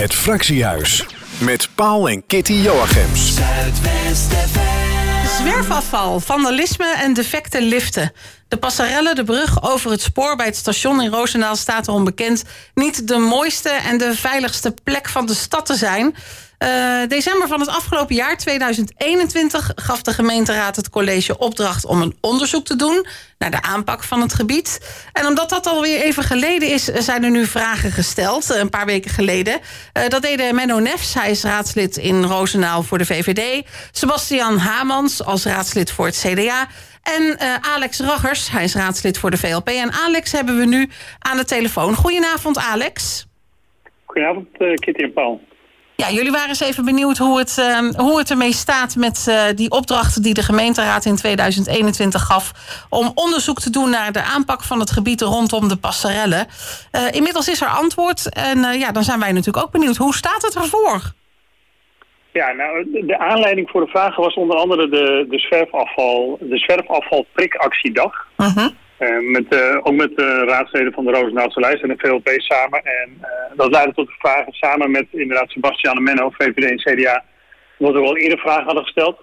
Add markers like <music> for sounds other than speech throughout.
Het Fractiehuis met Paul en Kitty Joachims. Zwerfafval, vandalisme en defecte liften. De passerelle, de brug over het spoor bij het station in Roosendaal staat erom bekend niet de mooiste en de veiligste plek van de stad te zijn. Uh, december van het afgelopen jaar, 2021, gaf de gemeenteraad het college opdracht om een onderzoek te doen naar de aanpak van het gebied. En omdat dat alweer even geleden is, zijn er nu vragen gesteld, een paar weken geleden. Uh, dat deden Menno Nefs, hij is raadslid in Roosendaal voor de VVD. Sebastian Hamans als raadslid voor het CDA. En Alex Raggers, hij is raadslid voor de VLP. En Alex hebben we nu aan de telefoon. Goedenavond, Alex. Goedenavond, Kitty en Paul. Ja, jullie waren eens even benieuwd hoe het, uh, hoe het ermee staat met uh, die opdracht die de gemeenteraad in 2021 gaf om onderzoek te doen naar de aanpak van het gebied rondom de passerelle. Uh, inmiddels is er antwoord en ja, dan zijn wij natuurlijk ook benieuwd. Hoe staat het ervoor? Ja, nou, de aanleiding voor de vragen was onder andere de, de zwerfafval, de zwerfafval prikactiedag. -huh. Uh, met, uh, ook met de raadsleden van de Roosendaalse lijst en de VLP samen. En dat leidde tot de vragen samen met inderdaad Sebastian en Menno, VVD en CDA, wat we al eerder vragen hadden gesteld.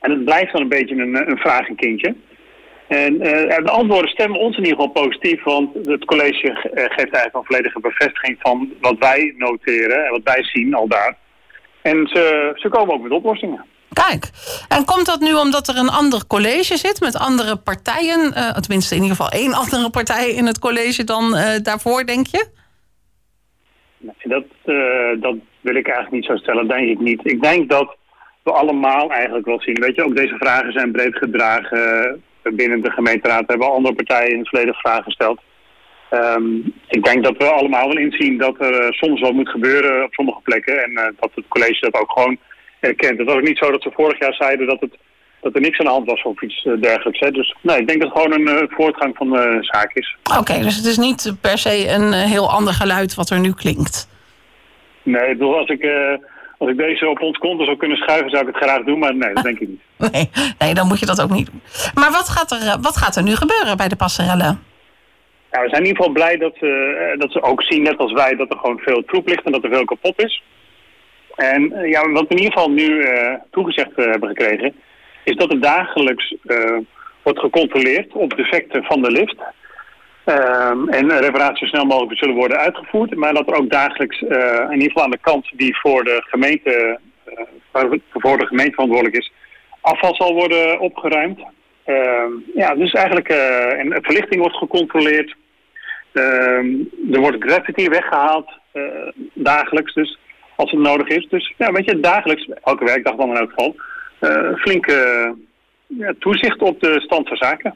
En het blijft dan een beetje een, een vragenkindje. En de antwoorden stemmen ons in ieder geval positief, want het college geeft eigenlijk een volledige bevestiging van wat wij noteren en wat wij zien al daar. En ze, ze komen ook met oplossingen. Kijk, en komt dat nu omdat er een ander college zit met andere partijen? Uh, tenminste, in ieder geval één <laughs> andere partij in het college dan uh, daarvoor, denk je? Dat, uh, dat wil ik eigenlijk niet zo stellen, denk ik niet. Ik denk dat we allemaal eigenlijk wel zien. Weet je, ook deze vragen zijn breed gedragen binnen de gemeenteraad. Hebben andere partijen in het verleden vragen gesteld. Um, ik denk dat we allemaal wel inzien dat er soms wat moet gebeuren op sommige plekken. En dat het college dat ook gewoon Het was ook niet zo dat ze vorig jaar zeiden dat, het, dat er niks aan de hand was of iets dergelijks. Hè. Dus nee, ik denk dat het gewoon een uh, voortgang van de zaak is. Oké, dus het is niet per se een heel ander geluid wat er nu klinkt? Nee, ik bedoel, als ik, als ik deze op ons konto zou kunnen schuiven, zou ik het graag doen. Maar nee, dat denk ik niet. <laughs> Nee, nee dan moet je dat ook niet doen. Maar wat gaat er, wat gaat er nu gebeuren bij de passerelle? Nou, we zijn in ieder geval blij dat dat ze ook zien, net als wij, dat er gewoon veel troep ligt en dat er veel kapot is. En uh, ja, wat we in ieder geval nu uh, toegezegd uh, hebben gekregen, is dat er dagelijks wordt gecontroleerd op defecten van de lift. Um, en reparaties zo snel mogelijk zullen worden uitgevoerd. Maar dat er ook dagelijks, in ieder geval aan de kant die voor de gemeente, voor de gemeente verantwoordelijk is, afval zal worden opgeruimd. Ehm, ja, dus eigenlijk, en verlichting wordt gecontroleerd. Ehm, er wordt graffiti weggehaald dagelijks. Dus als het nodig is. Dus ja, weet je, dagelijks, elke werkdag dan in elk geval, uh, flinke ja, toezicht op de stand van zaken.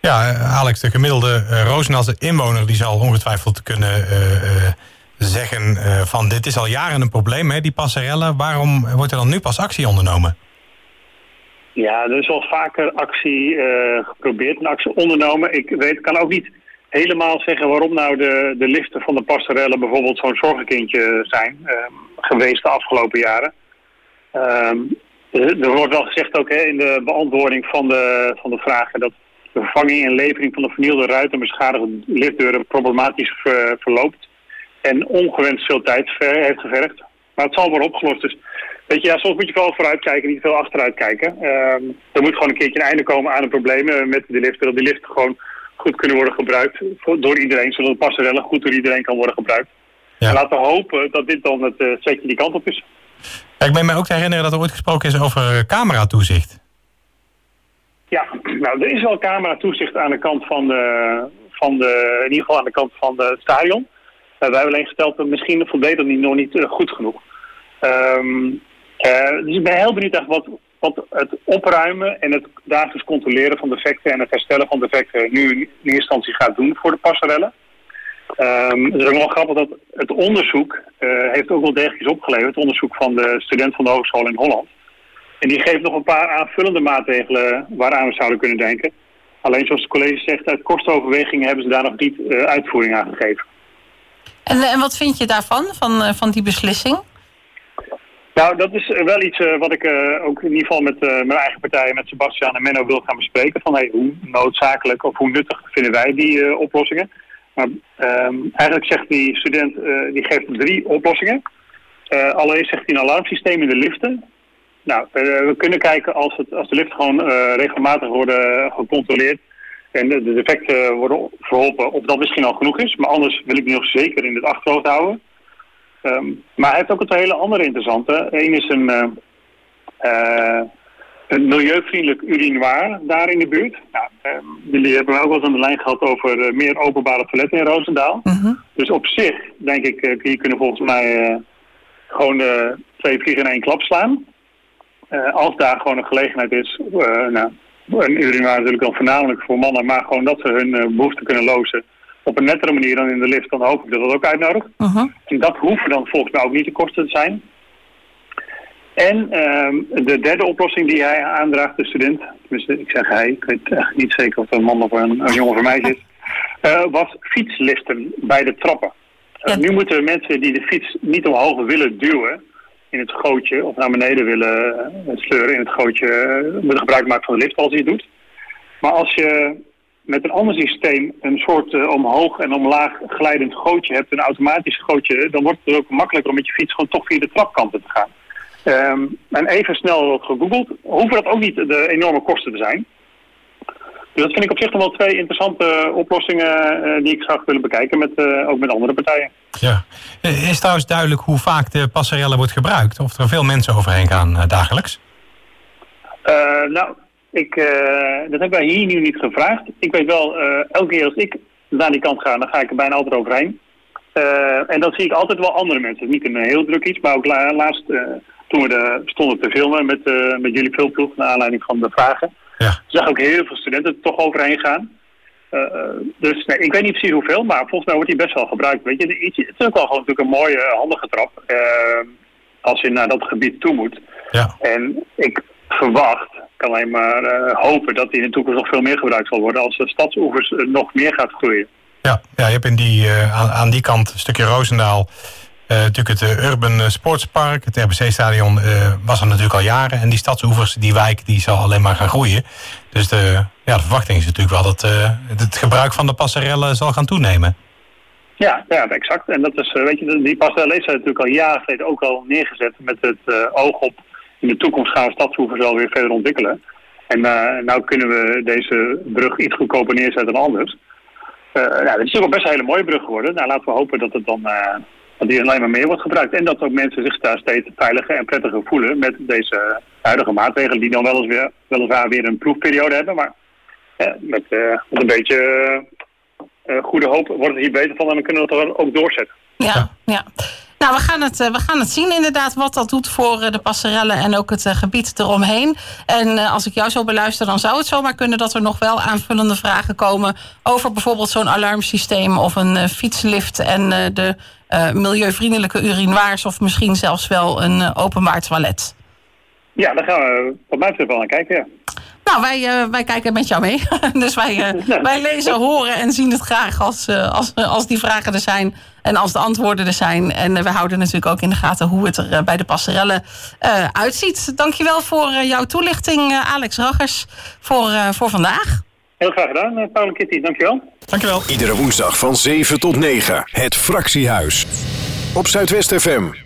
Ja, Alex, de gemiddelde uh, inwoner die zal ongetwijfeld kunnen uh, zeggen van dit is al jaren een probleem, hè, die passerelle. Waarom wordt er dan nu pas actie ondernomen? Ja, er is al vaker actie geprobeerd en actie ondernomen. Ik weet, kan ook niet helemaal zeggen waarom nou de, de liften van de passerellen bijvoorbeeld zo'n zorgenkindje zijn um, geweest de afgelopen jaren. Um, er wordt wel gezegd ook hè, in de beantwoording van de, van de vragen dat de vervanging en levering van de vernielde ruiten beschadigde liftdeuren problematisch ver, verloopt en ongewenst veel tijd ver, heeft gevergd. Maar het zal worden opgelost. Dus weet je, ja, soms moet je vooral vooruit kijken, niet veel achteruit kijken. Um, er moet gewoon een keertje een einde komen aan de problemen met de liften. Dat die liften gewoon goed kunnen worden gebruikt door iedereen, zodat de passerelle goed door iedereen kan worden gebruikt. Ja. En laten we hopen dat dit dan het uh, setje die kant op is. Ja, ik meen mij ook te herinneren dat er ooit gesproken is over cameratoezicht. Ja, nou er is wel cameratoezicht aan de kant van de, van de, in ieder geval aan de kant van het stadion. Uh, wij hebben alleen gesteld dat misschien voldeed dat niet, nog niet uh, goed genoeg. Um, dus ik ben heel benieuwd wat, wat het opruimen en het dagelijks controleren van defecten en het herstellen van defecten nu in eerste instantie gaat doen voor de passerellen. Um, het is ook wel grappig dat het onderzoek uh, heeft ook wel degelijk opgeleverd. Het onderzoek van de student van de Hogeschool in Holland. En die geeft nog een paar aanvullende maatregelen waaraan we zouden kunnen denken. Alleen zoals de college zegt, uit kostoverwegingen hebben ze daar nog niet uh, uitvoering aan gegeven. En, en wat vind je daarvan, van, van die beslissing? Nou, dat is wel iets uh, wat ik uh, ook in ieder geval met mijn eigen partij, met Sebastian en Menno wil gaan bespreken. Van hey, hoe noodzakelijk of hoe nuttig vinden wij die oplossingen. Maar ehm, eigenlijk zegt die student, die geeft drie oplossingen. allereerst zegt hij een alarmsysteem in de liften. Nou, we kunnen kijken als, het, als de lift gewoon regelmatig worden gecontroleerd en de, defecten worden verholpen, of dat misschien al genoeg is. Maar anders wil ik nog zeker in het achterhoofd houden. Ehm, maar hij heeft ook een hele andere interessante. Eén is een, uh, uh, een milieuvriendelijk urinoir daar in de buurt. Nou, um, jullie hebben ook wel eens aan de lijn gehad over uh, meer openbare toiletten in Roosendaal. Mhm. Dus op zich, denk ik, hier kunnen volgens mij gewoon twee vliegen in één klap slaan. als daar gewoon een gelegenheid is, nou, een urinoir natuurlijk dan voornamelijk voor mannen, maar gewoon dat ze hun behoeften kunnen lozen op een nettere manier dan in de lift, dan hoop ik dat dat ook uitnodigt. Uh En dat hoeven dan volgens mij ook niet de kosten te zijn. En uh, de derde oplossing die hij aandraagt, de student, tenminste ik zeg hij, ik weet echt niet zeker of het een man of een, een jongen voor mij is, uh, was fietsliften bij de trappen. Uh, nu moeten mensen die de fiets niet omhoog willen duwen in het gootje of naar beneden willen eh, sleuren in het gootje, moeten gebruik maken van de lift als hij het doet. Maar als je met een ander systeem een soort uh, omhoog en omlaag glijdend gootje hebt, een automatisch gootje, dan wordt het ook makkelijker om met je fiets gewoon toch via de trapkanten te gaan. Um, en even snel gegoogeld, hoeven dat ook niet de enorme kosten te zijn. Dus dat vind ik op zich nog wel twee interessante oplossingen uh, die ik zou willen bekijken, met, uh, ook met andere partijen. Ja. Is trouwens duidelijk hoe vaak de passerelle wordt gebruikt? Of er veel mensen overheen gaan dagelijks? nou, ik, uh, dat hebben wij hier nu niet gevraagd. Ik weet wel, uh, elke keer als ik naar die kant ga, dan ga ik er bijna altijd overheen. Uh, en dan zie ik altijd wel andere mensen. Niet een heel druk iets, maar ook la laatst toen we de, stonden te filmen met, met jullie filmploeg, naar aanleiding van de vragen. Ja. Zag ook heel veel studenten er toch overheen gaan. dus nee, ik weet niet precies hoeveel, maar volgens mij wordt die best wel gebruikt. Weet je, het is ook wel gewoon natuurlijk een mooie, handige trap als je naar dat gebied toe moet. Ja. En ik verwacht, kan alleen maar uh, hopen dat die in de toekomst nog veel meer gebruikt zal worden als de stadsoevers uh, nog meer gaat groeien. Ja, ja je hebt in die, uh, aan, aan, die kant, een stukje Roosendaal, natuurlijk het Urban Sportspark. Het RBC-stadion was er natuurlijk al jaren. En die stadsoevers, die wijk, die zal alleen maar gaan groeien. Dus de, ja, de verwachting is natuurlijk wel dat het gebruik van de passerellen zal gaan toenemen. Ja, ja, exact. En dat is, weet je, die passerellen is natuurlijk al jaren geleden ook al neergezet met het oog op in de toekomst gaan we stadshoeven wel weer verder ontwikkelen. En uh, nou kunnen we deze brug iets goedkoper neerzetten dan anders. Uh, nou, het is ook best een hele mooie brug geworden. Nou, laten we hopen dat, het dan, uh, dat die alleen maar meer wordt gebruikt. En dat ook mensen zich daar steeds veiliger en prettiger voelen met deze huidige maatregelen. Die dan wel eens weer, weliswaar weer een proefperiode hebben. Maar met, met, een beetje goede hoop wordt het hier beter van. En dan kunnen we het ook doorzetten. Ja, ja. Nou, we gaan, het, eh, we gaan het zien inderdaad wat dat doet voor eh, de passerellen en ook het eh, gebied eromheen. En als ik jou zo beluister, dan zou het zomaar kunnen dat er nog wel aanvullende vragen komen over bijvoorbeeld zo'n alarmsysteem of een fietslift en de milieuvriendelijke urinoirs of misschien zelfs wel een openbaar toilet. Ja, daar gaan we wat mij betreft wel aan kijken, ja. Nou, wij, wij kijken met jou mee. <laughs> dus wij, wij lezen, horen en zien het graag als, als, als die vragen er zijn. En als de antwoorden er zijn. En we houden natuurlijk ook in de gaten hoe het er eh, bij de passerellen uh, uitziet. Dankjewel voor jouw toelichting, Alex Raggers, voor, voor vandaag. Heel graag gedaan, Paul en Kitty. Dankjewel. Dankjewel. Iedere woensdag van 7 tot 9. Het Fractiehuis. Op Zuidwest FM.